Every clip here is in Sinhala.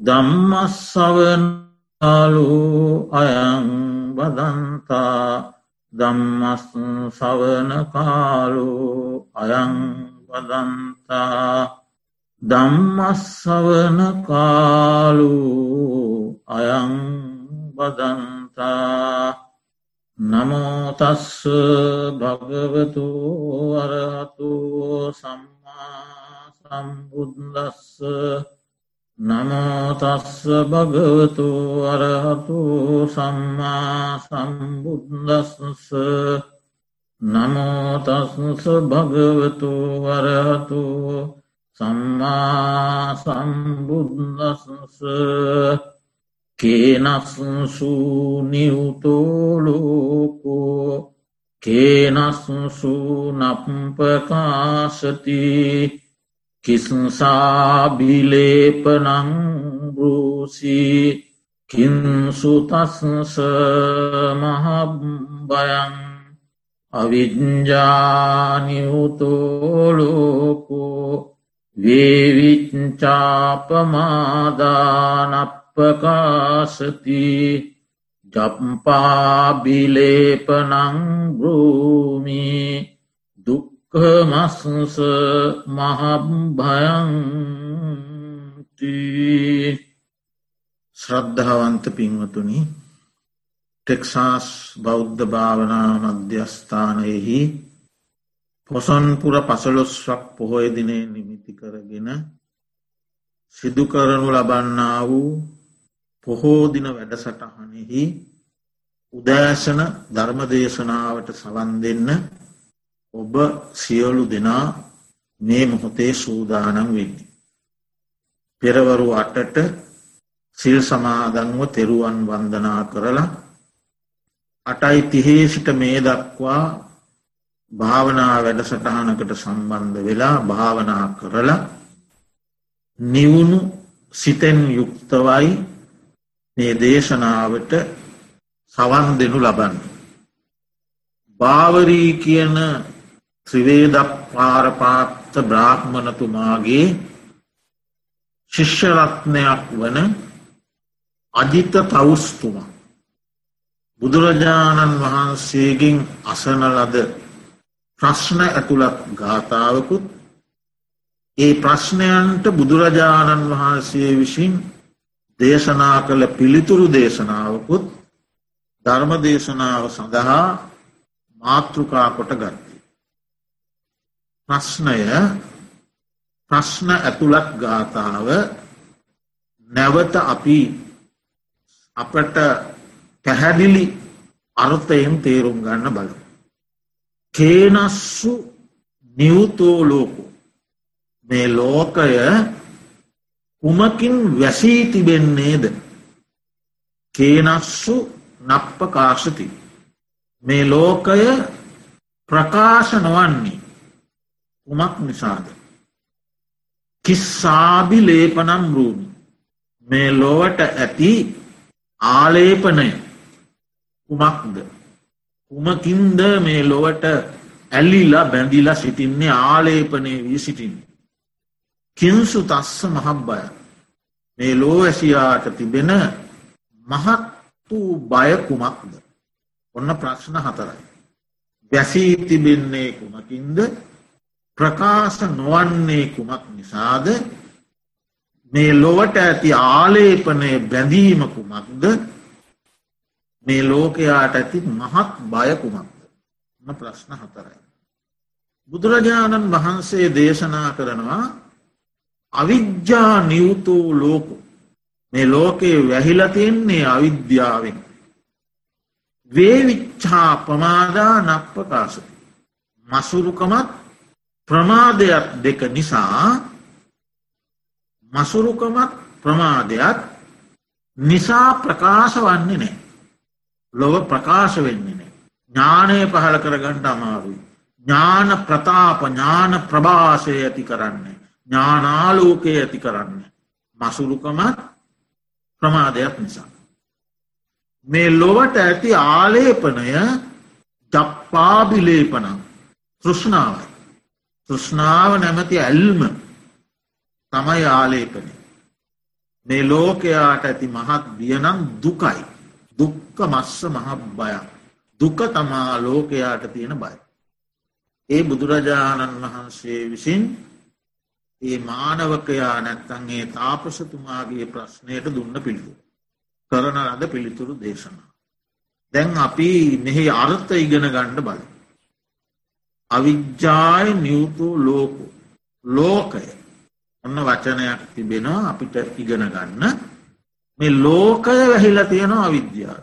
දම්මස්සවනාලු අයං බදන්තා දම්මස් සවන කාලු අයං වදන්තා දම්මස්සවන කාලු අයං බදන්තා නමෝතස්ස භගවතු අරහතු සම්මා සම්බුද්දස්ස නමෝතස්ස භගවතු අරහතු සම්මා සම්බුද්දස්ස. නමෝතස්ස භගවතු වරහතු සම්මා සම්බුද්දස්ස. කේනස්සු නිවතෝලෝකෝ කේනස්සු නප්පකාශති කිසාබිලේපනං බෘසී කින්සුතස්ස මහබයන් අවිජ්ජානිවුතෝලෝකෝ වේවිච්චාපමාදානප්පකාශති ජම්පාබිලේපනං බ්‍රූමී දුක්කමස්සස මහබ්භයන්ති ශ්‍රද්ධාවන්ත පින්වතුනි ටෙක්සාස් බෞද්ධ භාවනා මධ්‍යස්ථානයෙහි පොසොන්පුර පසළොස්වක් පොහොය දිනය නිමිති කරගෙන සිදුකරනු ලබන්නා වූ පොහෝදින වැඩසටහනෙහි උදෑසන ධර්මදේශනාවට සවන් දෙන්න ඔබ සියලු දෙනා මේ මොහොතේ සූදානම් වෙන්නේ. පෙරවරු අටට සිල් සමාදන්ව තෙරුවන් වන්දනා කරලා අටයි තිහේ සිට මේ දක්වා භාවනා වැඩසටහනකට සම්බන්ධ වෙලා භාවනා කරලා නිවුණු සිතෙන් යුක්තවයි මේ දේශනාවට සවන් දෙනු ලබන්න. භාවරී කියන ත්‍රිවේද පාරපාත්ත බ්‍රාහ්මණතුමාගේ ශිෂ්‍යරත්නයක් වන අජිත තවුස්තුමා. බුදුරජාණන් වහන්සේගෙන් අසන ලද ප්‍රශ්න ඇතුළත් ගාථාවකුත් ඒ ප්‍රශ්නයන්ට බුදුරජාණන් වහන්සේ විසින් දේශනා කළ පිළිතුරු දේශනාවකුත් ධර්ම දේශනාව සඳහා මාතෘකා කොට ගත්තේ. ප්‍රශ්නය ප්‍රශ්න ඇතුළත් ගාථාව නැවත අපි අපට පැහැදිලි අර්ථයෙන් තේරුම් ගන්න බලු. කේනස්සු නිවතෝලෝකු මේ ලෝකය කුමකින් වැසී තිබෙන්නේද? කේනස්සු නප්පකාශති. මේ ලෝකය ප්‍රකාශ නොවන්නේ කුමක් නිසාද? කිස්සාබි ලේපනම් රූමි මේ ලොවට ඇති ආලේපනය කුමක්ද? කුමකින්ද මේ ලොවට ඇල්ලිලා බැඳිලා සිටින්නේ ආලේපනය වී සිටින්නේ. කින්සු තස්ස මහබ්බය. මේ ලෝ ඇසියාට තිබෙන මහත් වූ බය කුමක්ද? ඔන්න ප්‍රශ්න හතරයි. වැසී තිබෙන්නේ කුමකින්ද? ප්‍රකාශ නොවන්නේ කුමක් නිසාද මේ ලොවට ඇති ආලේපනය බැඳීම කුමක්ද මේ ලෝකයාට ඇති මහත් බයකුමක්ද ම ප්‍රශ්න හතරයි. බුදුරජාණන් වහන්සේ දේශනා කරනවා අවිද්‍යා නිවතූ ලෝකු මේ ලෝකයේ වැහිලතියෙන්නේ අවිද්‍යාවෙන්. වේවිච්චා ප්‍රමාදා නප්පකාශති. මසුරුකමත් ප්‍රමාදයක් දෙක නිසා මසුරුකමත් ප්‍රමාදයක් නිසා ප්‍රකාශ වන්නේ නෑ. ලොව ප්‍රකාශ වෙන්නේ නෑ. ඥානය පහල කරගන්නට අමාරුයි. ඥාන ප්‍රතාප ඥාන ප්‍රභාසය ඇති කරන්නේ. ඥානාලෝකය ඇති කරන්නේ. මසුරුකමත් ප්‍රමාදයක් නිසා. මේ ලොවට ඇති ආලේපනය ජප්පාබිලේපනම් තෘෂ්ණාවයි. තෘෂ්ණාව නැමති ඇල්ම තමයි ආලේපනය. මේ ලෝකයාට ඇති මහත් බියනම් දුකයි. දුක්ක මස්ස මහ බයක්. දුක තමා ලෝකයාට තියෙන බයි. ඒ බුදුරජාණන් වහන්සේ විසින් ඒ මානවකයා නැත්තන්ගේ තාපසතුමාගේ ප්‍රශ්නයට දුන්න පිළිතුර. කරන ලද පිළිතුරු දේශනා. දැන් අපි මෙහි අර්ථ ඉගෙන ගණ්ඩ බල. අවිද්‍යාය නිවතු ලෝකු. ලෝකය. ඔන්න වචනයක් තිබෙනවා අපිට ඉගෙන ගන්න. මේ ලෝකය වැහිල තියෙනවා අවිද්‍යාව.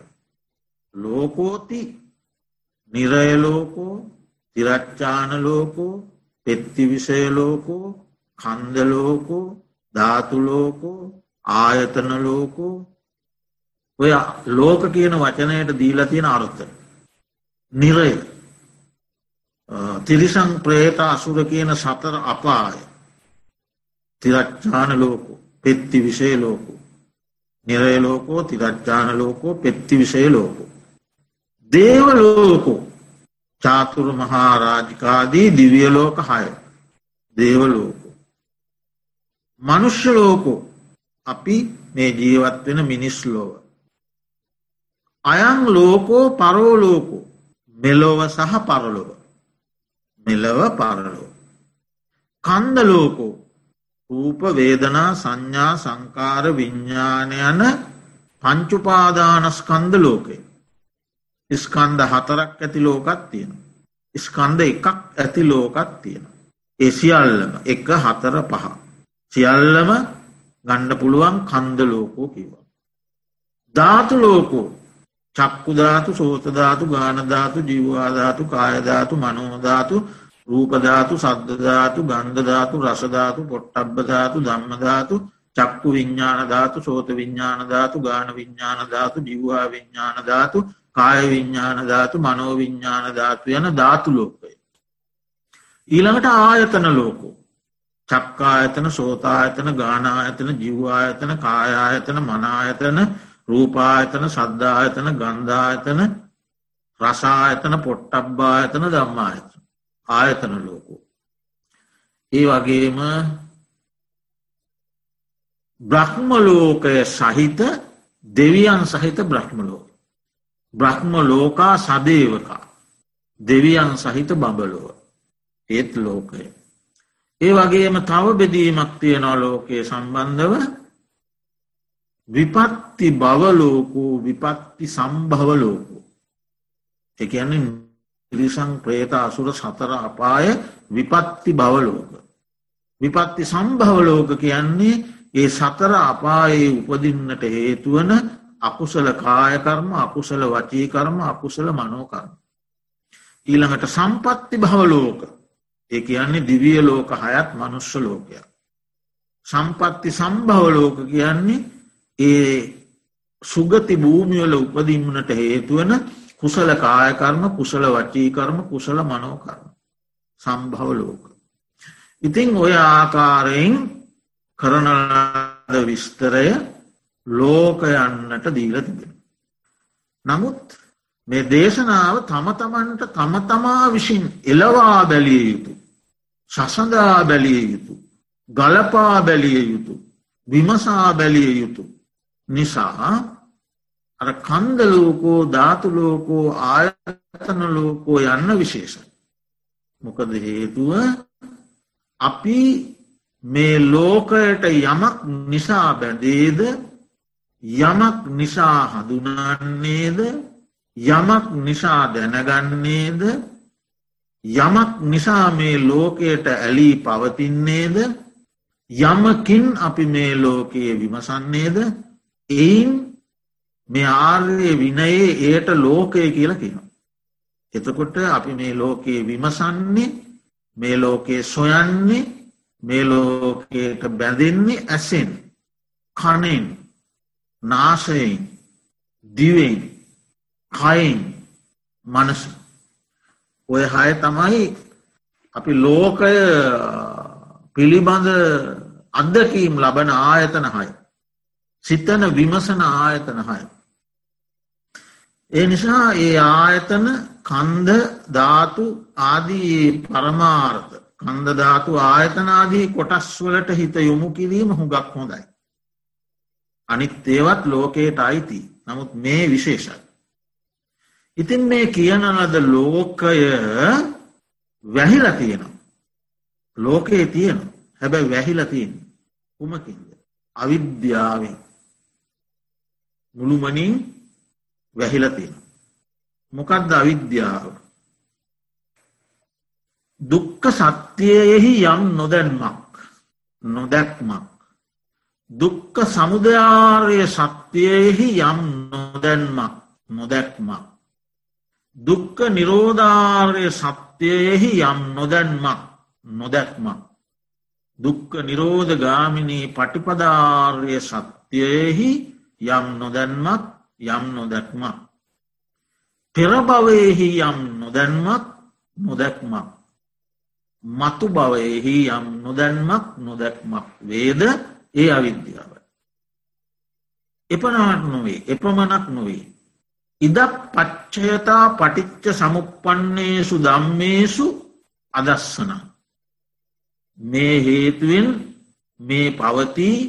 ලෝකෝති නිරයලෝකෝ තිරච්චානලෝකෝ පෙත්තිවිෂයලෝකෝ කන්දලෝකෝ ධාතුලෝකෝ ආයතනලෝකෝ ඔය ලෝක කියන වචනයට දීලා තියෙන අර්ථ. නිරය. තිරිසං ප්‍රේත අසුර කියන සතර අපාය. තිරච්චාන ලෝකෝ පෙත්ති විෂය ලෝකෝ. නිරය ලෝකෝ තිරච්චාන ලෝකෝ පෙත්ති විෂය ලෝකෝ. දේවලෝකෝ චාතුරු මහාරාජිකාදී දිවියලෝක හය. දේවලෝකෝ. මනුෂ්‍යලෝකෝ අපි මේ ජීවත් වෙන මිනිස් ලෝව. අයං ලෝකෝ පරෝලෝකෝ මෙලොව සහ පරලොව. මෙලව පරලෝ. කන්දලෝකෝ රූප වේදනා සංඥා සංකාර විඤ්ඥානයන පංචුපාදානස්කන්ද ලෝකය. ස්කන්ද හතරක් ඇති ලෝකත් තියෙන. ස්කන්ද එකක් ඇති ලෝකත් තියෙන. ඒ සියල්ලම එක හතර පහ. සියල්ලම ගණ්ඩ පුළුවන් කන්ද ලෝකෝ කිවා. ධාතු ලෝකෝ චක්කුධාතු සෝතධාතු ගානධාතු ජීවාධාතු කායධාතු මනෝධාතු රූපධාතු සද්ධධාතු ගන්ධධාතු රසධාතු පොට්ටබ්බධාතු ධම්මධාතු චක්කු විඤ්ඥානධාතු සෝත විඤ්ඥානධාතු ගාන විඤ්ඥානධාතු ජිව්වා විඤ්ඥානධාතු කාය විඤ්ඥානධාතු මනෝ විඤ්ඥානධාතු යන ධාතු ලෝකය. ඊළඟට ආයතන ලෝකෝ. චක්කායතන සෝතායතන ගානායතන ජිව්වායතන කායායතන මනායතන රූපායතන සද්ධායතන ගන්ධායතන රසායතන පොට්ටබ්බායතන දම්මායතන ආයතන ලෝකෝ. ඒ වගේම බ්‍රහ්මලෝකය සහිත දෙවියන් සහිත බ්‍රහ්මලෝක. බ්‍රහ්ම ලෝකා සදේවකා දෙවියන් සහිත බඹලොව ඒත් ලෝකය. ඒ වගේම තව බෙදීමක් තියෙනවා ලෝකයේ සම්බන්ධව විපත්ති බවලෝකෝ විපත්ති සම්භවලෝකෝ. එකන තිරිසං ප්‍රේත අසුර සතර අපාය විපත්ති බවලෝක. විපත්ති සම්භවලෝක කියන්නේ ඒ සතර අපායේ උපදින්නට හේතුවන අකුසල කායකර්ම අකුසල වචීකර්ම අකුසල මනෝකර්ම. ඊළඟට සම්පත්ති භවලෝක ඒ කියන්නේ දිවිය ලෝක හයත් මනුස්්‍ය ලෝකයක්. සම්පත්ති සම්භවලෝක කියන්නේ ඒ සුගති භූමියල උපදින්නට හේතුවන කුසල කායකර්ම කුසල වචීකර්ම කුසල මනෝකර්ම සම්භව ලෝක. ඉතිං ඔය ආකාරයෙන් කරනද විස්තරය ලෝකයන්නට දීල තිබෙන. නමුත් මේ දේශනාව තම තමන්ට තම තමා විසින් එලවා බැලිය යුතු. සසඳා බැලිය යුතු. ගලපා බැලිය යුතු. විමසා බැලිය යුතු. නිසා අර කන්දලෝකෝ ධාතුලෝකෝ ආයතන ලෝකෝ යන්න විශේෂ. මොකද හේතුව අපි මේ ලෝකයට යමක් නිසා බැඳේද යමක් නිසා හඳුනන්නේද යමක් නිසා දැනගන්නේද යමක් නිසා මේ ලෝකයට ඇලී පවතින්නේද යමකින් අපි මේ ලෝකයේ විමසන්නේද එයින් මේ ආර්ය විනයේ ඒයට ලෝකය කියල කියනවා. එතකොට අපි මේ ලෝකයේ විමසන්නේ මේ ලෝකයේ සොයන්නේ මේ ලෝකයට බැඳෙන්නේ ඇසෙන් කනෙන් නාසයෙන් දිවෙන් කයින් මනස ඔය හය තමයි අපි ලෝකය පිළිබඳ අත්දකීම් ලබන ආයතන හය සිතන විමසන ආයතන හය ඒ නිසා ඒ ආයතන කන්ද ධාතු ආදී පරමාර්ථ කන්දධාතු ආයතනාදී කොටස් වලට හිත යොමු කිරීම හුඟක් හොඳයි. අනිත් ඒවත් ලෝකයට අයිති නමුත් මේ විශේෂයි. ඉතින් මේ කියන ලද ලෝකය වැහිල තියෙනවා. ලෝකයේ තියෙන හැබැයි වැහිල තියෙන කුමකින්ද. අවිද්‍යාවෙන් මුළුමනින් වැහිල තියෙන. මොකක්ද අවිද්‍යාව. දුක්ක සත්‍යයෙහි යම් නොදැන්මක් නොදැක්මක්. දුක්ක සමුදයාරය සත්‍යයෙහි යම් නොදැන්මක් නොදැක්මක්. දුක්ක නිරෝධාරය සත්‍යයෙහි යම් නොදැන්මක් නොදැක්මක්. දුක්ක නිරෝධ ගාමිණී පටිපදාර්ය සත්‍යයෙහි යම් නොදැන්මක් යම් නොදැක්මක්. පෙරභවයෙහි යම් නොදැන්මක් නොදැක්මක්. මතු භවයෙහි යම් නොදැන්මක් නොදැක්මක් වේද ඒ අවිද්‍යාව. එපනාට නොවේ එපමණක් නොවේ. ඉදක් පච්චයතා පටිච්ච සමුපන්නේසු දම්මේසු අදස්සන. මේ හේතුවෙන් මේ පවතිී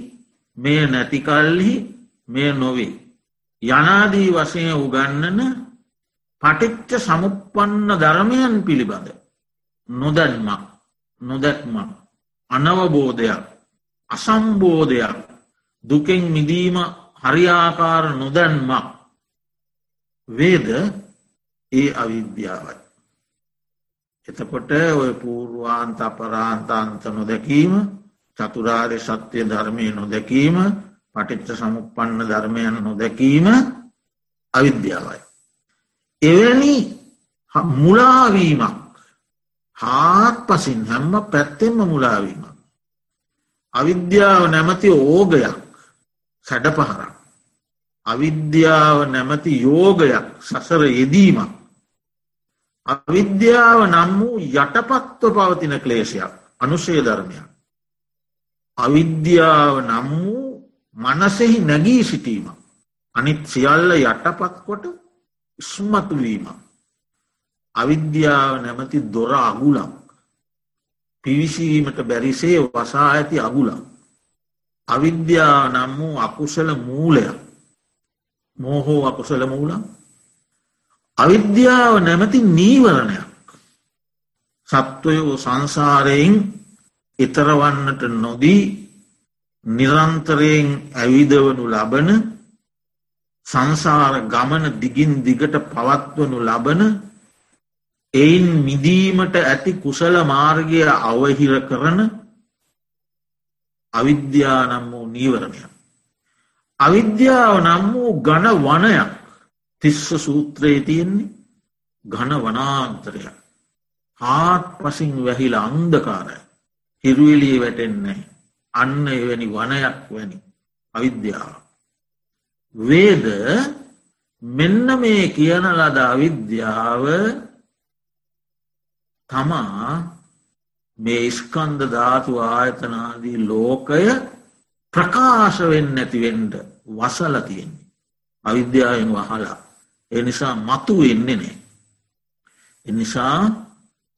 මේ නැතිකල්හි මේ නොවේ. යනාදී වසය උගන්නන පටිච්ච සමුපන්න ධර්මයන් පිළිබඳ. නොදැන්මක් නොදැක්මක් අනවබෝධයක් අසම්බෝධයක් දුකෙන් මිදීම හරියාකාර නොදැන්මක් වේද ඒ අවිද්‍යාවයි. එතකොට ඔය පූර්වාන්ත අපරාන්තාන්ත නොදැකීම චතුරාර්ය සත්‍යය ධර්මය නොදැකීම පටිච්ච සමුපන්න ධර්මයන නොදැකීම අවිද්‍යාවයි. එවැනි මුලාවීමක් හාත් පසින් හැම්ම පැත්තෙන්ම මුලාවීමක්. අවිද්‍යාව නැමති ඕගයක් සැඩ පහරක්. අවිද්‍යාව නැමති යෝගයක් සසර යෙදීමක්. අවිද්‍යාව නම් වූ යටපත්ව පවතින ක්ලේශයක් අනුශය ධර්මයක්. අවිද්‍යාව නම් වූ මනසෙහි නැගී සිටීම. අනිත් සියල්ල යටපත් කොට ඉස්මතුවීම. අවිද්‍යාව නැමති දොර අගුලක්. පිවිසීමට බැරිසේ වසා ඇති අගුලක්. අවිද්‍යාව නම් වූ අකුසල මූලයක්. මෝහෝ අකුසල මූලක් අවිද්‍යාව නැමති නීවරණයක් සත්වයෝ සංසාරයෙන් එතරවන්නට නොදී නිරන්තරයෙන් ඇවිදවනු ලබන සංසාර ගමන දිගින් දිගට පවත්වනු ලබන එයින් මිදීමට ඇති කුසල මාර්ගය අවහිර කරන අවිද්‍යා නම් වූ නීවරණය. අවිද්‍යාව නම් වූ ගණ වනයක් තිස්ස සූත්‍රයේ තියෙන්නේ ගණ වනාන්තරයක්. හාත් පසින් වැහිල අන්දකාරය. හිරුවලිය වැටෙන්නේ. අන්න එවැනි වනයක් වැනි අවිද්‍යාව. වේද මෙන්න මේ කියන ලද අවිද්‍යාව තමා මේ ස්කන්ධ ධාතු ආයතනාදී ලෝකය ප්‍රකාශවෙන්න නැතිවෙන්ඩ වසල තියෙන්නේ. අවිද්‍යාවෙන් වහලා එනිසා මතු වෙන්නේ නෑ. එනිසා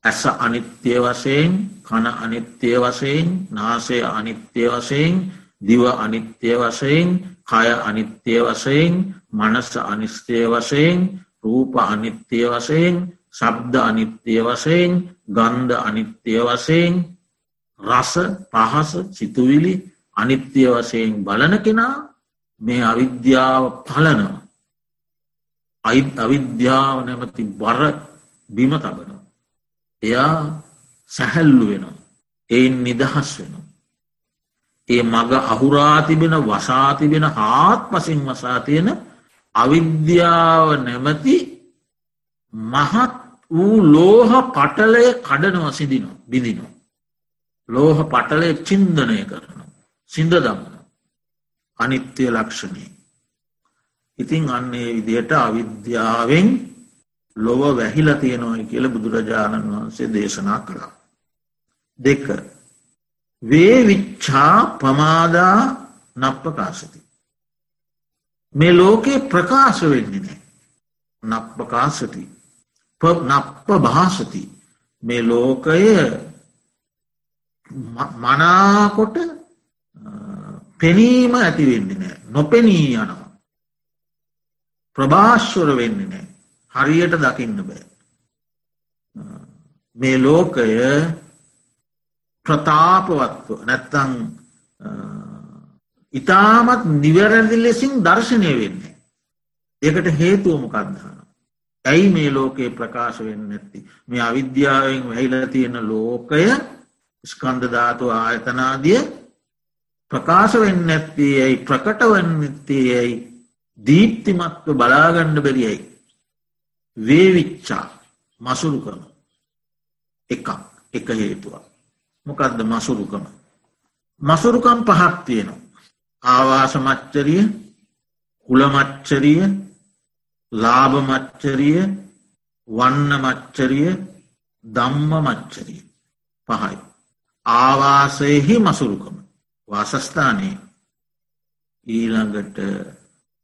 ඇස අනිත්‍යය වසයෙන් කන අනිත්‍යය වසයෙන් නාසය අනිත්‍යය වසයෙන් දිව අනිත්‍යය වසයෙන් කය අනිත්‍යය වසයෙන් මනස අනිස්තය වසයෙන් රූප අනිත්‍යය වසයෙන් ශබ්ද අනිත්‍යය වසයෙන් ගන්ධ අනිත්‍යය වසයෙන් රස පහස සිතුවිලි අනිත්‍යය වසයෙන් බලන කෙනා මේ අවිද්‍යාව පලනවා අයිත් අවිද්‍යාව නැමති බර බිම තබනවා. එයා සැහැල්ලු වෙනවා. එයින් නිදහස් වෙනවා. ඒ මග අහුරා තිබෙන වසා තිබෙන හාත් පසින් වසා තියෙන අවිද්‍යාව නැමති මහත් වූ ලෝහ පටලය කඩනව සිදිනවා බිඳිනවා. ලෝහ පටලය චින්දනය කරනවා. සිින්ද දමන. අනිත්‍යය ලක්ෂණය. ඉතිං අන්නේ විදියට අවිද්‍යාවෙන් ලොව වැහිල තියෙනවයි කියල බුදුරජාණන් වහන්සේ දේශනා කළා. දෙක. වේවිච්චා පමාදා නප්පකාශති. මේ ලෝකේ ප්‍රකාශ වෙන්නේ නෑ. නප්පකාශති. නප්ප භාසති. මේ ලෝකය මනාකොට පෙනීම ඇතිවෙන්නේ නෑ නොපෙනී යනවා. ප්‍රභාශ්වර වෙන්නේ නෑ හරියට දකින්න බෑ. මේ ලෝකය ප්‍රතාපවත්ව නැත්තං ඉතාමත් නිවැරදි ලෙසින් දර්ශනය වෙන්නේ. ඒකට හේතුවමකක්දහන. ඇයි මේ ලෝකයේ ප්‍රකාශ වෙන්න නැති. මේ අවිද්‍යාවෙන් වැහිල තියෙන ලෝකය ස්කන්ධධාතු ආයතනාදිය ප්‍රකාශ වෙන්න ඇත්තේ ඇයි ප්‍රකට වන්නත්තේ ඇයි දීප්තිමත්ව බලාගණ්ඩ බැරියයි. වේවිච්චා මසුරුකම එකක් එක හේතුවක්. මොකක්ද මසුරුකම. මසුරුකම් පහක් තියෙනවා. ආවාස මච්චරිය කුලමච්චරිය ලාභ මච්චරිය වන්න මච්චරිය දම්ම මච්චරිය පහයි. ආවාසයෙහි මසුරුකම වාසස්ථානයේ ඊළඟට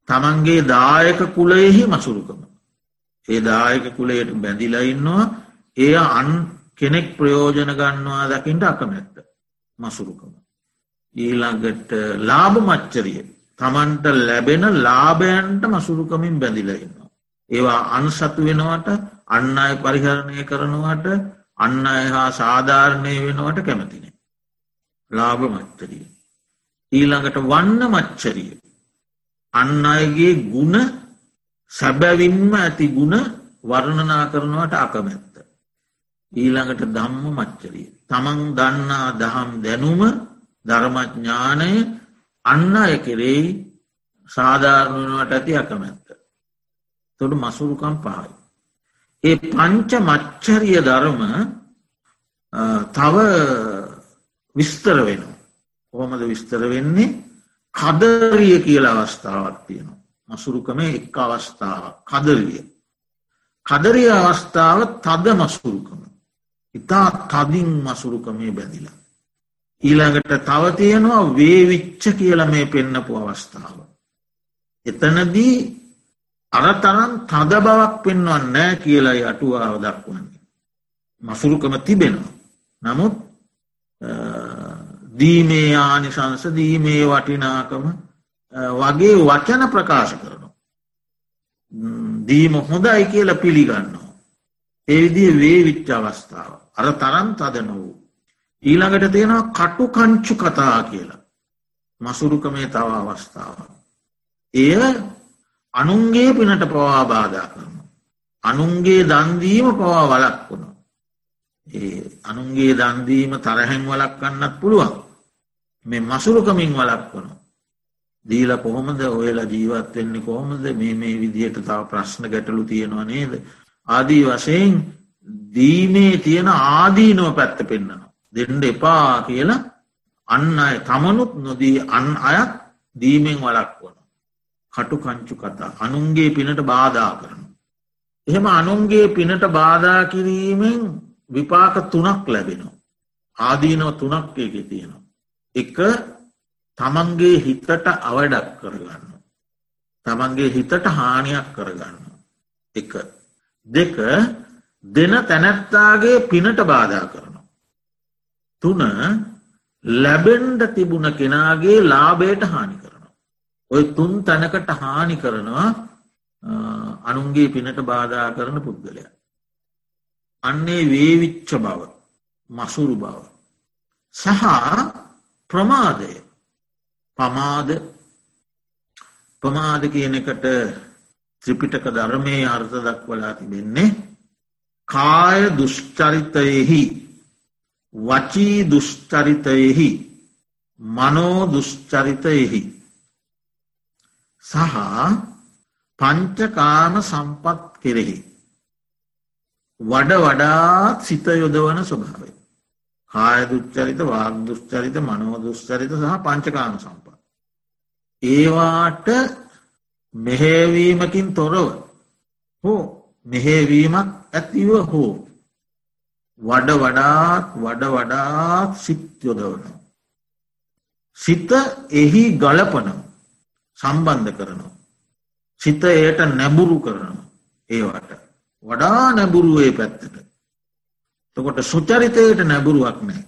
තමන්ගේ දායක කුලයෙහි මසුරුකම. ඒ දායක කුලයට බැඳිලා ඉන්නවා එය අන් කෙනෙක් ප්‍රයෝජන ගන්නවා දකිින්ට අකමැත්ත මසුරුකම. ඊළඟට ලාභ මච්චරිය තමන්ට ලැබෙන ලාභයන්ට මසුරුකමින් බැඳිලඉන්නවා. ඒවා අන්සතු වෙනවට අන්න අය පරිහරණය කරනවට අන්න අය හා සාධාරණය වෙනවට කැමතිනේ. ලාභ මච්චරිය. ඊළඟට වන්න මච්චරිය. අන්න අයගේ ගුණ සැබැවින්ම ඇති ගුණ වර්ණනා කරනවට අකමැත්ත. ඊළඟට දම්ම මච්චරිය. තමන් දන්නා දහම් දැනුම ධර්මඥානය අන්න අය කෙරෙයි සාධාරණුවට ඇති අකමැත්ත. තොඩු මසුරුකම් පහයි. ඒ පංච මච්චරිය ධර්ම තව විස්තර වෙනවා. කොහොමද විස්තර වෙන්නේ කදරිය කියල අවස්ථාවක් තියෙනවා. මසුරුකම එක් අවස්ථාව කදරිය. කදරිය අවස්ථාව තද මසුරුකම. ඉතා තදින් මසුරුකමේ බැඳිලා. ඊළඟට තව තියෙනවා වේවිච්ච කියල මේ පෙන්නපු අවස්ථාව. එතනදී අරතරන් තද බවක් පෙන්වන්න නෑ කියලයි අටුවාව දක්වන්නේ. මසුරුකම තිබෙනවා. නමුත් දීමේ ආනිශංස දීමේ වටිනාකම වගේ වචන ප්‍රකාශ කරනවා. දීම හොඳයි කියල පිළිගන්නවා. එවිදිේ වේ විච්ච අවස්ථාව. අර තරම් තද නොවූ. ඊළඟට තියෙනවා කටු කංචු කතා කියලා. මසුරුකමේ තව අවස්ථාව. එය අනුන්ගේ පිනට පවා බාධා කරන. අනුන්ගේ දන්දීම පවා වලක් වුණ. ඒ අනුන්ගේ දන්දීම තරහැන් වලක් කන්නත් පුළුවන්. මේ මසුරුකමින් වලක් වුණු. දීල කොහොමද ඔයලා ජීවත් වෙන්නේ කොහොමද මේ මේ විදිහට තව ප්‍රශ්න ගැටලු තියෙනවා නේද. ආදී වශයෙන් දීමේ තියෙන ආදීනව පැත්ත පෙන්න්නනවා. දෙන්ඩ එපා කියලා අන්න අය තමනුත් නොදී අන් අයත් දීමෙන් වලක් වන. කටු කංචු කතා අනුන්ගේ පිනට බාධා කරන. එහෙම අනුන්ගේ පිනට බාධා කිරීමෙන් විපාක තුනක් ලැබෙනවා. ආදීනව තුනක් එක තියෙනවා. එක තමන්ගේ හිතට අවඩක් කරගන්න. තමන්ගේ හිතට හානියක් කරගන්න. එක දෙක දෙන තැනැත්තාගේ පිනට බාධා කරනවා. තුන ලැබෙන්ඩ තිබුණ කෙනාගේ ලාබයට හානි කරනවා. ඔය තුන් තැනකට හානි කරනවා අනුන්ගේ පිනට බාධා කරන පුද්ගලය. අන්නේ වේවිච්ච බව මසුරු බව. සහ ප්‍රමාදය පමාද ප්‍රමාද කියන එකට ත්‍රිපිටක ධර්මය අර්ථ දක්වලා තිබෙන්නේ කාය දුෂ්චරිතයෙහි වචී දුෂ්චරිතයෙහි මනෝ දුෂ්චරිතයෙහි සහ පංචකාම සම්පත් කෙරෙහි වඩ වඩාත් සිත යොදවන ස්වභාවය. කාය දුච්චරිත වාග දුෂ්චරිත මනෝ දුෂ්චරිත සහ පංචකාම සම්පත්. ඒවාට මෙහෙවීමකින් තොරව හෝ මෙහෙවීමක් ඇතිව හෝ වඩ වඩාත් වඩ වඩාත් සිත් යොදවන. සිත එහි ගලපන සම්බන්ධ කරනවා. සිත එයට නැබුරු කරනවා ඒවට. වඩා නැබුරුවේ පැත්තට. තකොට සුචරිතයට නැබුරුවක් නෑ.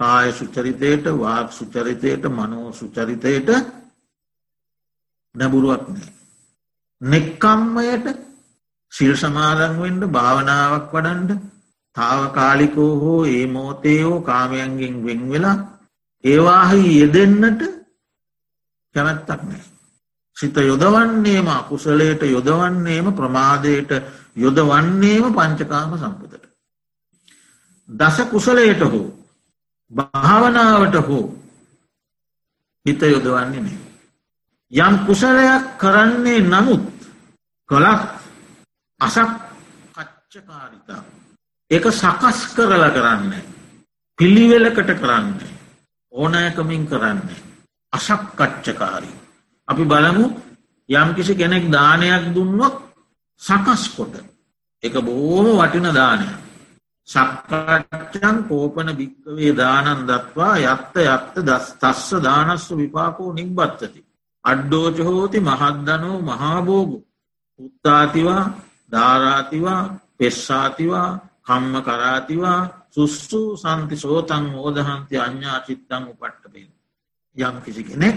කාය සුචරිතයට වාක් සුචරිතයට මනෝ සුචරිතයට නැබුරුවක් නෑ. නෙක්කම්මයට සිල් සමාදන්වෙන්ට භාවනාවක් වඩන්ඩ තාවකාලිකෝ හෝ ඒ මෝතයෝ කාමයන්ගෙන් වෙන් වෙලා ඒවාහි යෙදෙන්නට කැමැත්තක් නෑ. සිත යොදවන්නේම අකුසලයට යොදවන්නේම ප්‍රමාදයට යොදවන්නේම පංචකාම සම්පතට. දස කුසලයට හෝ භාවනාවට හෝ හිත යොදවන්නේ නෑ. යම් කුසලයක් කරන්නේ නමුත් කොලක් අසක් කච්චකාරිතා. එක සකස් කරල කරන්නේ. පිළිවෙලකට කරන්නේ. ඕනෑකමින් කරන්නේ. අසක්කච්චකාරී අපි බලමු යම්කිසි කෙනෙක් දානයක් දුන්නොත් සකස් කොට. එක බෝම වටින දානය සක්කාච්චන් කෝපන භික්කවේ දානන් දත්වා යත්ත යත්ත දස් තස්ස දානස්ස විපාකෝ නිබ්බත්තති. අඩ්ඩෝචහෝති මහද්දනෝ මහාබෝගු උත්තාතිවා ධාරාතිවා පෙස්සාතිවා කම්ම කරාතිවා සුස්සු සන්ති සෝතන් ඕදහන්ති අඥා චිත්තං උපට්ටපෙන් යම් කිසි කෙනෙක්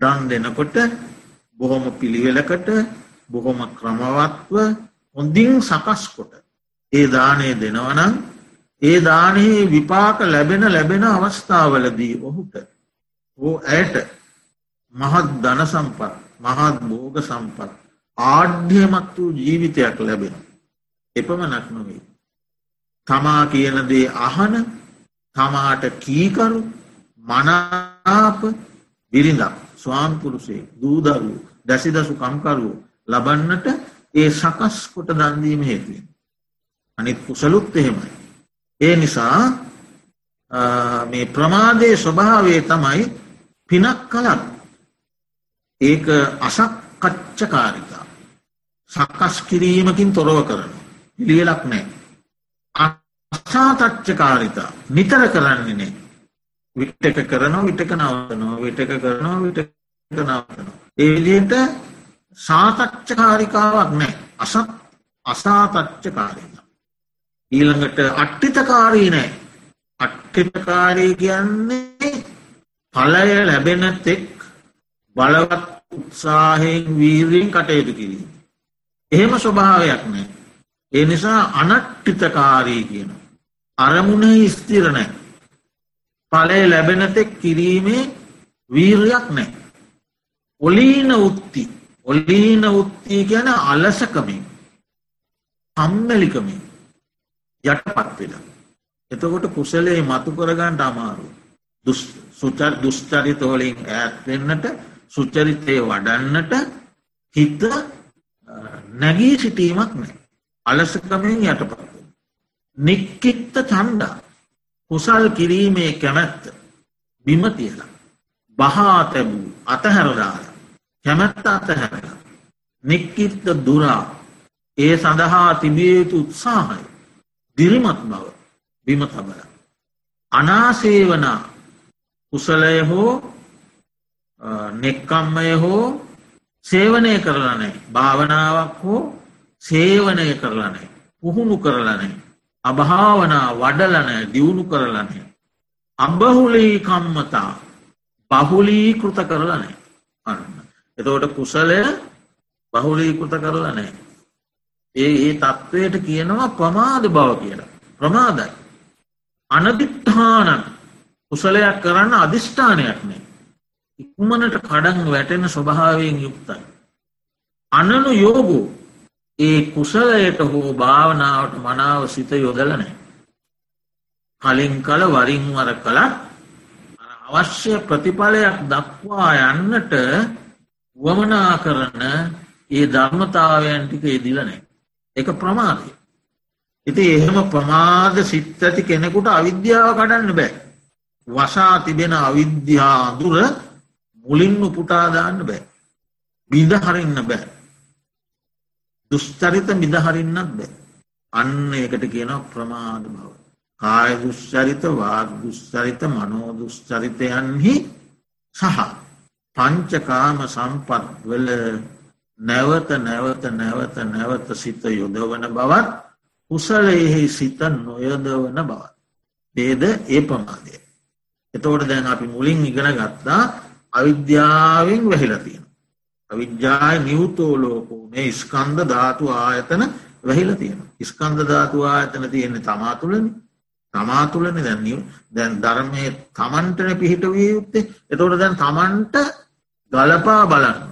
දන් දෙනකොට බොහොම පිළිවෙලකට බොහොම ක්‍රමවත්ව හොඳින් සකස් කොට ඒ දානය දෙනවනම් ඒ දානයේ විපාක ලැබෙන ලැබෙන අවස්ථාවලදී ඔහුට ඕ ඇයට මහත් ධන සම්පත් මහත් බෝග සම්පත් ආඩ්‍යමත් වූ ජීවිතයක් ලැබෙන එපමනක් නොවේ තමා කියනදේ අහන තමාට කීකරු මනාප බිරිඳක් ස්වාම්පුරුසේ දූදරු දැසිදසු කම්කරුවෝ ලබන්නට ඒ සකස් කොට දන්දීම හේතුවෙන්. අනිත් කුසලුත් එහෙමයි. ඒ නිසා මේ ප්‍රමාදය ස්වභාවේ තමයි පිනක් කලත් ඒක අසක් කච්චකාරිතා සකස් කිරීමකින් තොරව කරන පිළියලක් නෑ. අසාතච්චකාරිතා නිතර කරන්නේ නෑ. විටක කරනවා විටක නවතනවා විටක කරනවා විට නවතනවා. ඒවිදියට සාතච්චකාරිකාවක් නෑ. අසත් අසාතච්චකාරීන ඊළඟට අට්ටිතකාරී නෑ. අට්ටිතකාරී කියන්නේ පලය ලැබෙන තෙක් බලවත් උත්සාහයෙන් වීරයෙන් කටයුතු කිරීම. එහෙම ස්වභාවයක් නෑ. ඒ නිසා අනට්ටිතකාරී කියන. අරමුණ ස්තිරණෑ. පලය ලැබෙනතෙක් කිරීමේ වීරයක් නෑ. ඔලීන උත්ති ඔලීන උත්තිී ගැන අලසකමින් අම්මැලිකමින් යටපත් වෙලා. එතකොට කුසලේ මතු කරගන්නට අමාරු. සුචර් දුෂ්චරිතවලින් ඇත්වෙන්නට සුචරිතය වඩන්නට හිත නැගී සිටීමක් නෑ. අලසකමෙන් යටපත්. නික්කිත්ත චන්ඩා කුසල් කිරීමේ කැමැත්ත බිම තියලා. බහා තැබූ අතහැරදාල කැමැත්ත අතහැර. නික්කිත්ත දුරා ඒ සඳහා තිබියයුතු උත්සාහය දිරිමත් බව බිම තබල. අනාසේවන කුසලය හෝ නෙක්කම්මය හෝ සේවනය කරලනෑ භාවනාවක් හෝ සේවනය කරලනෑ පුහුණු කරලනෑ අභාවනා වඩලනෑ දියුණු කරලනෑ අබහුලී කම්මතා බහුලීකෘත කරලනෑ අන්න එතෝට කුසලය බහුලීකෘත කරලනෑ ඒ ඒ තත්ත්වයට කියනවා ප්‍රමාද බව කියලා. ප්‍රමාදයි. අනදිට්ඨානන් කුසලයක් කරන්න අධිෂ්ඨානයක් නෑ ඉක්මනට කඩන් වැටෙන ස්වභාවයෙන් යුක්තයි අනනු යෝගෝ ඒ කුසලයට හෝ භාවනාවට මනාව සිත යොදලනෑ. කලින් කල වරින්වර කළත් අවශ්‍ය ප්‍රතිඵලයක් දක්වා යන්නට වමනා කරන ඒ ධර්මතාවයන් ටික ඉදිලනෑ. එක ප්‍රමාදය. ඉති එහෙම ප්‍රමාද සිත් ඇති කෙනෙකුට අවිද්‍යාව කඩන්න බෑ. වසා තිබෙන අවිද්‍යා අඳුර මුලින්ම පුටාදාන්න බෑ. බිඳ හරින්න බෑ. දුෂ්චරිත මිදහරින්නත් බෑ. අන්න එකට කියනවා ප්‍රමාද බව. කාය දුෂ්චරිත වාග දුෂ්චරිත මනෝ දුෂ්චරිතයන්හි සහ පංචකාම සම්පත්වල නැවත නැවත නැවත නැවත සිත යොදවන බවත් කුසලයෙහි සිත නොයදවන බවත්. ඒද ඒ ප්‍රමාදය. එතෝට දැන් අපි මුලින් ඉගෙන ගත්තා අවිද්‍යාවෙන් වැහිල තියෙන. අවිද්‍යාය නිවතෝ ලෝකෝ මේ ස්කන්ධ ධාතු ආයතන වැහිල තියෙන. ස්කන්ධ ධාතු ආයතන තියෙන්නේ තමා තුළන. තමා තුළන දැන් දැන් ධර්මය තමන්ටන පිහිට විය යුත්තේ. එතෝට දැන් තමන්ට ගලපා බලන්න.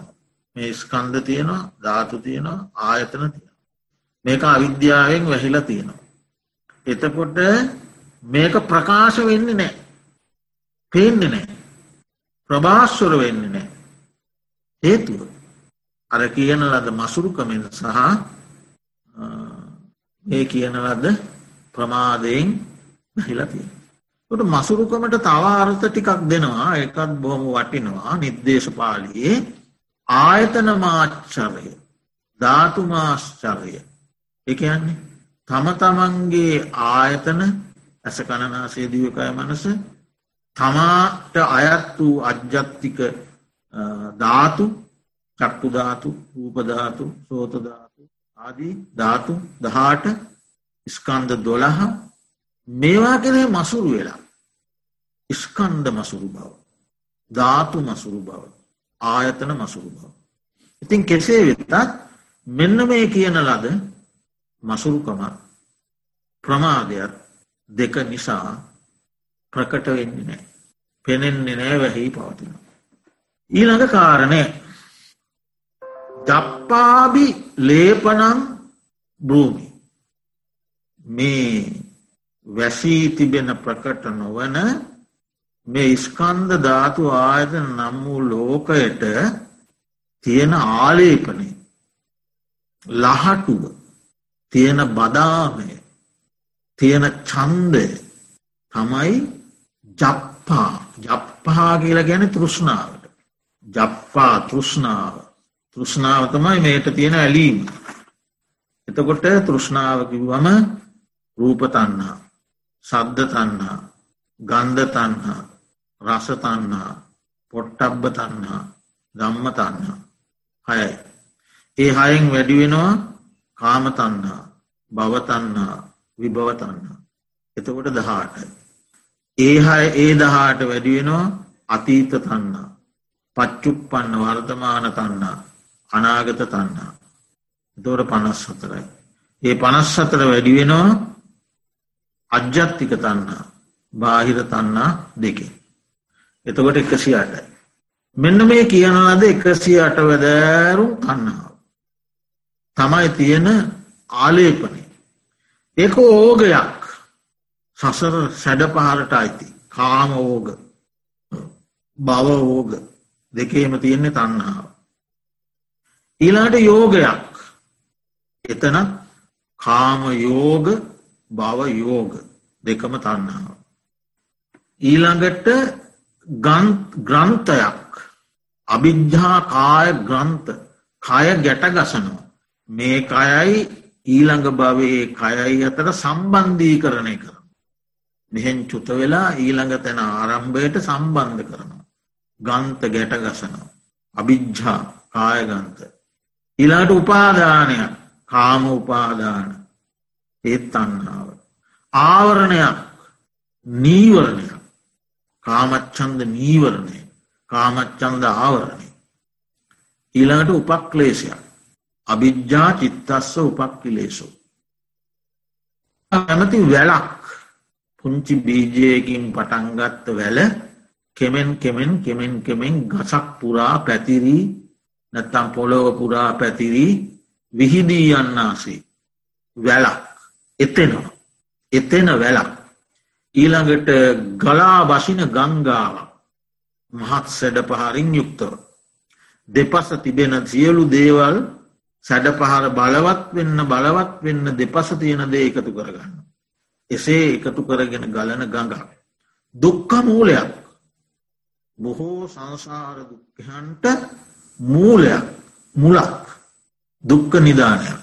මේ ස්කන්ධ තියෙනවා ධාතු තියෙනවා ආයතන තියෙන මේක අවිද්‍යාවෙන් වැහිලා තියෙනවා. එතකොට මේක ප්‍රකාශ වෙන්න නෑ පේන්න නෑ ප්‍රභාස්වර වෙන්න නෑ හේතුව අර කියන ලද මසුරුකමෙන් සහ ඒ කියන ලද ප්‍රමාදයෙන් හිලතිය. ට මසුරුකමට තව අර්ථ ටිකක් දෙනවා. එකත් බොහොම වටිනවා. නිර්දේශපාලියේ ආයතන මාච්චරය ධාතුමාශ්චරය එකයන්නේ තම තමන්ගේ ආයතන ඇස කණනාසේ දිවකය මනස තමාට අයත් වූ අජ්ජත්තික ධාතු චක්කු ධාතු රූපධාතු සෝතධාතු ආදී ධාතු දහාට ස්කන්ධ දොළහ මේවා කෙරේ මසුරු වෙලා ස්කන්ධ මසුරු බව ධාතු මසුරු බව ආයතන මසුරු බව. ඉතින් කෙසේ වෙත්තත් මෙන්න මේ කියන ලද මසුරුකම ප්‍රමාදයක් දෙක නිසා ප්‍රකට වෙන්නේ නෑ. පෙනෙන්නේ නෑ වැහි පවතින. ඊළඟ කාරණය. දප්පාබි ලේපනං භූමි. මේ වැසී තිබෙන ප්‍රකට නොවන මේ ස්කන්ධ ධාතු ආයතන නම් වූ ලෝකයට තියෙන ආලේපනය. ලහටුව තියෙන බදාමය තියෙන චන්දය තමයි ජප්පා ජප්පහා කියලා ගැන තෘෂ්ණාවට ජප්පා තෘෂ්ණාව තෘෂ්ණාව තමයි මේට තියෙන ඇලීම එතකොට තෘෂ්ණාව කිව්වම රූපතන්නා සද්ධ තන්නා ගන්ධ තන්හා රසතන්හා පොට්ටබ්බ තන්හා ධම්ම තන්හා හයයි. ඒ හයෙන් වැඩිවෙනවා කාමතන්හා භවතන්හා විභවතන්හා. එතකොට දහාටයි. ඒ හය ඒ දහාට වැඩිවෙනවා අතීත තන්නා පච්චුප්පන්න වර්තමාන තන්නා අනාගත තන්නා. දොර පනස් සතරයි. ඒ පනස් සතර වැඩිවෙනවා අජ්‍යත්තික තන්නා බාහිර තන්නා දෙකේ. එතකොට එකසි අටයි. මෙන්න මේ කියන ලද එකසිය අට වැදෑරුම් තන්නාව. තමයි තියෙන ආලේපනය. ඒක ඕගයක් සසර සැඩ පහරට අයිති කාම ඕග බව ඕග දෙකේම තියෙන්නේ තන්නාව. ඊලාට යෝගයක් එතන කාම යෝග බව යෝග දෙකම තන්නාව. ඊළඟට ග්‍රන්ථයක් අභිජ්ජා කාය ග්‍රන්ථ කය ගැට ගසනවා. මේ කයයි ඊළඟ භවයේ කයයි අතර සම්බන්ධී කරණය කරන. මෙහෙන් චුත වෙලා ඊළඟ තැන ආරම්භයට සම්බන්ධ කරනවා. ගන්ත ගැට ගසනවා. අභිජ්ජා කායගන්ත. ඉලාට උපාදානයක් කාම උපාදාන ඒත් අන්නාව. ආවරණයක් නීවරණයක් කාමච්චන්ද නීවරණය කාමච්චන්ද ආවරණය. ඊළඟට උපක්ලේශයක් අභිජ්ජා චිත්තස්ස උපක්කිලේසු. ඇමති වැලක් පුංචි බීජයකින් පටන්ගත්ත වැල කෙමෙන් කෙමෙන් කෙමෙන් කෙමෙන් ගසක් පුරා පැතිරී නැත්තම් පොළොව පුරා පැතිරී විහිදී යන්නාසේ වැලක් එතෙනවා එතෙන වැලක් ඊළඟට ගලා බසින ගංගාව මහත් සැඩ පහරින් යුක්තව. දෙපස තිබෙන සියලු දේවල් සැඩ පහර බලවත් වෙන්න බලවත් වෙන්න දෙපස තියෙන දේ එකතු කරගන්න. එසේ එකතු කරගෙන ගලන ගඟා. දුක්ක මූලයක්. බොහෝ සංසාර දුක්කහන්ට මූලයක් මුලක්. දුක්ක නිධානයක්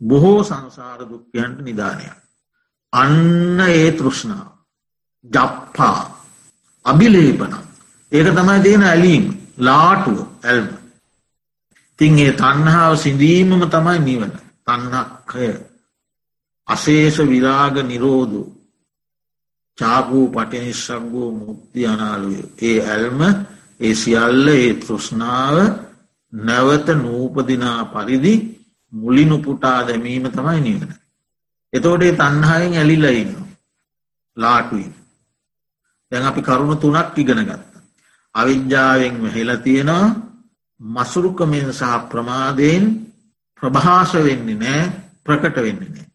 බොහෝ සංසාර දුක්කයන්ට නිධානයක් අන්න ඒ තෘෂ්ණාව ජප්පා. අභිලේපන. ඒක තමයි තියෙන ඇලීම්. ලාටුව ඇල්ම. තින් ඒ තන්හාාව සිඳීමම තමයි නිවන. තන්නක්කය අශේෂ විරාග නිරෝධ චාපූ පටිනිශ්ශක්ගෝ මුක්ති අනාලුය. ඒ ඇල්ම ඒ සියල්ල ඒ තෘෂ්නාව නැවත නූපදිනා පරිදි මුලිනුපුටා දැමීම තමයි නිවන. එතෝටේ තන්හායෙන් ඇලිල්ල ඉන්න. ලාටුයි. දැන් අපි කරුණු තුනක් ඉගෙන ගත්ත. අවිද්‍යාවෙන් වෙහෙලා තියෙනවා මසුරුකමෙන් සහ ප්‍රමාදයෙන් ප්‍රභාෂ වෙන්නේ නෑ ප්‍රකට වෙන්නේ නෑ.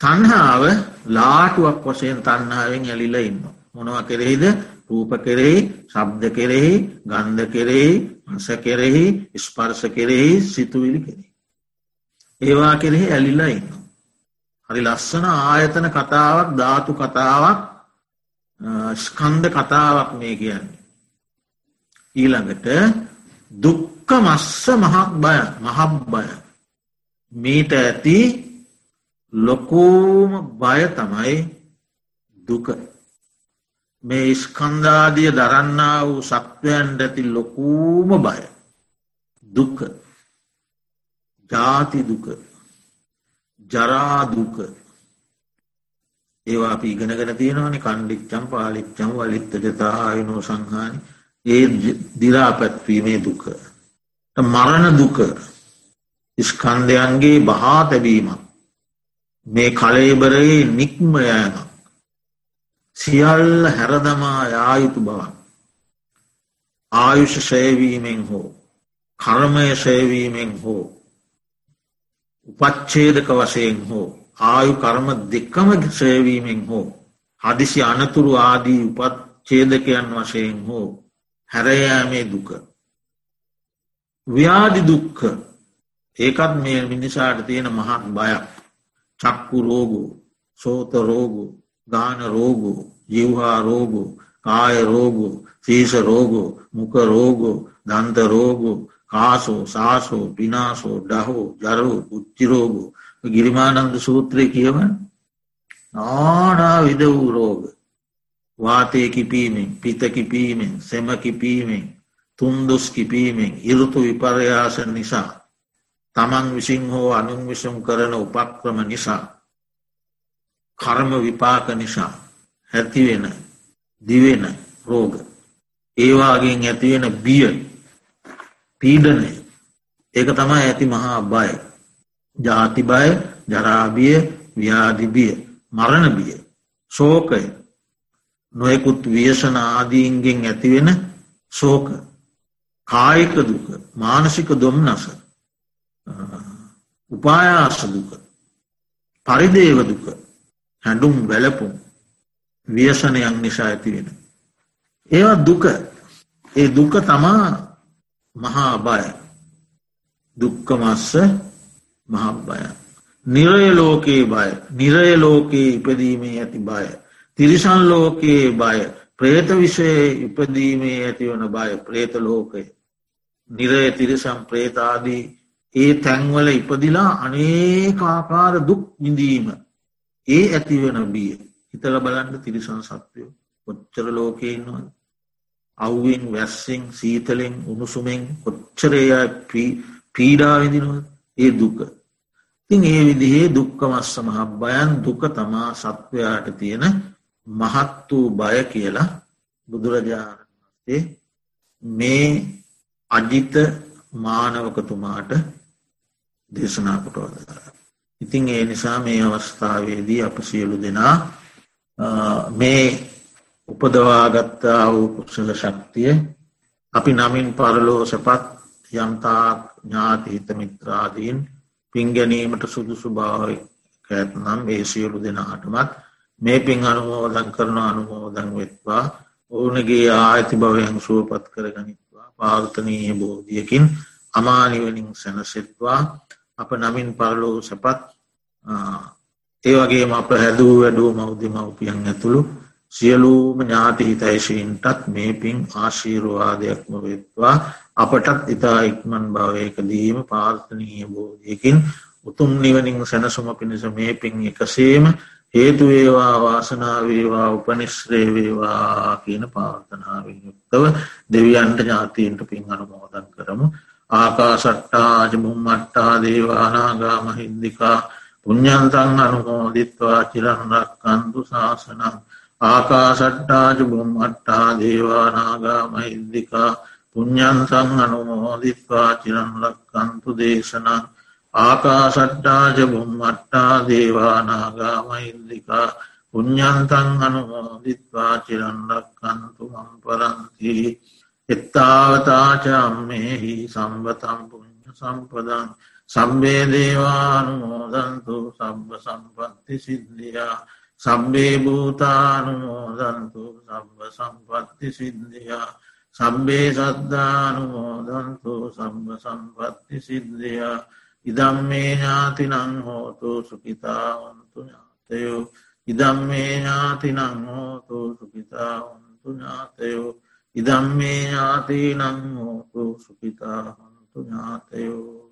තන්හාාව ලාටුවක් වශයෙන් තන්නාවෙන් ඇලිල ඉන්න. මොනව කෙරෙහිද රූප කෙරෙහි ශබ්ද කෙරෙහි ගන්ධ කෙරෙහි මස කෙරෙහි ස්පර්ස කෙරෙහි සිතුවිලි කෙරෙහි. ඒවා කෙරෙහි ඇලිලා ඉන්න. හරි ලස්සන ආයතන කතාවක් ධාතු කතාවක් ස්කන්ධ කතාවක් මේ කියන්නේ. ඊළඟට දුක්ක මස්ස මහක් බය මහක් බය මීට ඇති ලොකෝම බය තමයි දුක. මේ ස්කන්ධාදිය දරන්නා වූ සත්වයන්ට ඇති ලොකූම බය. දුක. ජාති දුක. ජරාදුක ඒවා අපි ඉගෙනගෙන තියෙනවන. කණ්ඩිච්චම් පාලිච්චම් වලිත්ත ජතායනෝ සංහානි. ඒ දිරා පැත්වීමේ දුක. මරණ දුක. ස්කන්ධයන්ගේ බහා තැබීමක්. මේ කලේබරයේ නික්මයෑමක් සියල්ල හැරදමා යායුතු බවක්. ආයුෂ ශයවීමෙන් හෝ කර්මය ශයවීමෙන් හෝ උපච්චේදක වශයෙන් හෝ ආයු කර්ම දෙක්කම ශයවීමෙන් හෝ හදිසි අනතුරු ආදී උපච්චේදකයන් වශයෙන් හෝ හැරයෑමේ දුක. ව්‍යාධි දුක්ක ඒකත් මේ මිනිසාට තියෙන මහත් බයක්. චක්කු රෝගු සෝත රෝගු ගාන රෝගු ජිව්හා රෝගු කාය රෝගු සීස රෝගු මුක රෝගු දන්ත රෝගු කාසෝ සාසෝ පිනාසෝ ඩහෝ ජරෝ උච්චිරෝගු ගිරිමානන්ද සූත්‍රය කියවන නානා විද වූ රෝග. වාතය කිපීමෙන් පිත කිපීමෙන් සෙම කිපීමෙන් තුන්දොස් කිපීමෙන් ඉරුතු විපර්යාස නිසා තමන් විසින් හෝ අනුන් විසුම් කරන උපක්‍රම නිසා කර්ම විපාක නිසා ඇතිවෙන දිවෙන රෝග. ඒවාගෙන් ඇතිවෙන බිය පීඩනය. ඒක තමයි ඇති මහා බය. ජාති බය ජරාබිය ව්‍යාධිබිය මරණ බිය ශෝකය. නොයකුත් ව්‍යසන ආදීන්ගෙන් ඇතිවෙන ශෝක. කායික දුක මානසික දොම්නස. උපායාස දුක පරිදේව දුක හැඩුම් වැලපුම් ව්‍යසනයක් නිසා ඇතිවෙන. ඒවත් දුක ඒ දුක තමා මහා බය දුක්කමස්ස මහබ්බය. නිරය ලෝකයේ බය නිරය ලෝකයේ ඉපදීමේ ඇති බය. තිරිසන් ලෝකයේ බය ප්‍රේත විෂයේ ඉපදීමේ ඇතිවන බය ප්‍රේත ලෝකය. නිරය තිරිසම් ප්‍රේතාදී ඒ තැන්වල ඉපදිලා අනේකාකාර දුක් විඳීම. ඒ ඇතිවන බිය. හිතල බලන්න තිරිසන් සත්වයෝ කොච්චර ලෝකයෙන්වද අව්වෙන් වැස්සෙන් සීතලෙන් උණුසුමෙන් කොච්චරය පීඩාවිදිනොද ඒ දුක. තින් ඒ විදිහේ දුක්ක මස්ස මහබ්බයන් දුක තමා සත්වයාට තියෙන මහත් වූ බය කියලා බුදුරජාණන් වස්සේ මේ අජිත මානවකතුමාට දේශනා කොටවද කර. ඉතින් ඒ නිසා මේ අවස්ථාවේදී අප සියලු දෙනා මේ උපදවාගත්තා වූ කුක්ෂල ශක්තිය අපි නමින් පරලෝ සපත් යම්තා ඥාති හිත මිත්‍රාදීන් පින්ගැනීමට සුදුසු භාවය කෑත්නම් ඒ සියලු දෙනාටමත් මේ පින් අනුමෝදන් කරන අනුමෝදන් වෙත්වා. ඕනගේ ආඇති භවයන් සුවපත් කරගනිත්වා. පාර්තනීය බෝධියකින් අමානිවනින් සැනසෙත්වා. අප නමින් පරලෝ සැපත් ඒවගේ අප හැදූ වැඩූ මෞද්‍ය මවපියන් ඇතුළු සියලූම ඥාති හිතයිශීන්ටත් මේ පින් ආශීරවාදයක්ම වෙත්වා. අපටත් ඉතා ඉක්මන් භාවයකදීම පාර්ථනීය බෝධයකින් උතුම් නිවනින් සැනසුම පිණිස මේ පින් එකසේම හේතුවේවා වාසනාවේවා උපනිශ්‍රේවේවා කියන පාර්ථනාවෙන් යුක්තව දෙවියන්ට ඥාතීන්ට පින් අනුමෝදන් කරමු. ආකාසට්ටාජ මුම්මට්ටා දේවානාගා මහින්දිකා පුഞ්ඥන්තන් අනුමෝදිත්වා චිරන්නක් කන්දු ශාසනක් ආකාසට්ටාජ බුම්මට්ටා දේවානාගා මහින්දිකා පුඤ්ඥන්සං අනුමෝදිත්වා චිරන්ලක්කන්තු දේශනං ආකාසට්ටාජ බුම්මට්ටා දේවානාගා මහින්දිකා පුඤ්ඥන්තන් අනුමෝදිත්වා චිරන්ලක්කන්තු මම්පරන්ති එත්තාවතාචම්මෙහි සම්බතම් පුුණ්්‍ය සම්පදන් සම්බේ දේවානුමෝදන්තු සබ්බ සම්පත්ති සිද්ධියා සබ්බේ භූතානුමෝදන්තු සබ්බ සම්පත්ති සිද්ධියා සබ්බේ සද්ධානුමෝදන්තු සම්බ සම්පත්ති සිද්ධියා ඉදම් මේ ඥාතිනං හෝතු සුකිතාවන්තු ඥාතයෝ ඉදම් මේ ඥාතිනං හෝතු සුකිතාවන්තු ඥාතයෝ ඉදම් මේ ඥාතිනං හෝතු සුකිතාහන්තු ඥාතයෝ